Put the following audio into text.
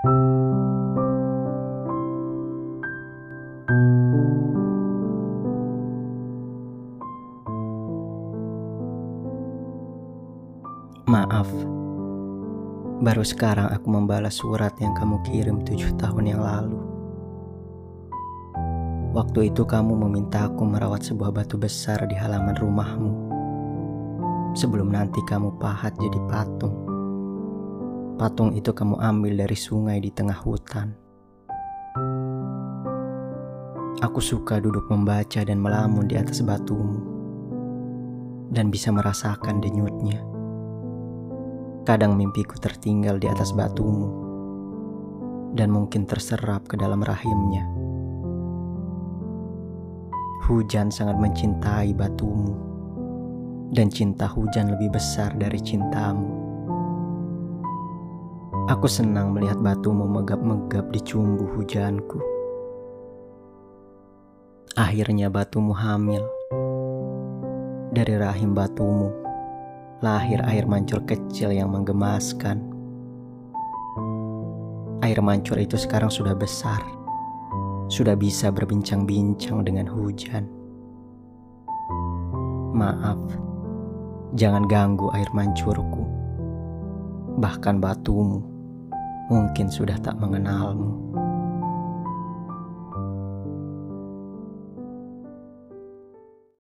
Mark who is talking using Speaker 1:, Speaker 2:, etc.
Speaker 1: Maaf, baru sekarang aku membalas surat yang kamu kirim tujuh tahun yang lalu. Waktu itu kamu meminta aku merawat sebuah batu besar di halaman rumahmu. Sebelum nanti kamu pahat jadi patung. Patung itu kamu ambil dari sungai di tengah hutan. Aku suka duduk membaca dan melamun di atas batumu. Dan bisa merasakan denyutnya. Kadang mimpiku tertinggal di atas batumu dan mungkin terserap ke dalam rahimnya. Hujan sangat mencintai batumu dan cinta hujan lebih besar dari cintamu. Aku senang melihat batumu megap-megap di cumbu hujanku. Akhirnya batumu hamil dari rahim batumu lahir air mancur kecil yang menggemaskan. Air mancur itu sekarang sudah besar, sudah bisa berbincang-bincang dengan hujan. Maaf, jangan ganggu air mancurku. Bahkan batumu mungkin sudah tak mengenalmu.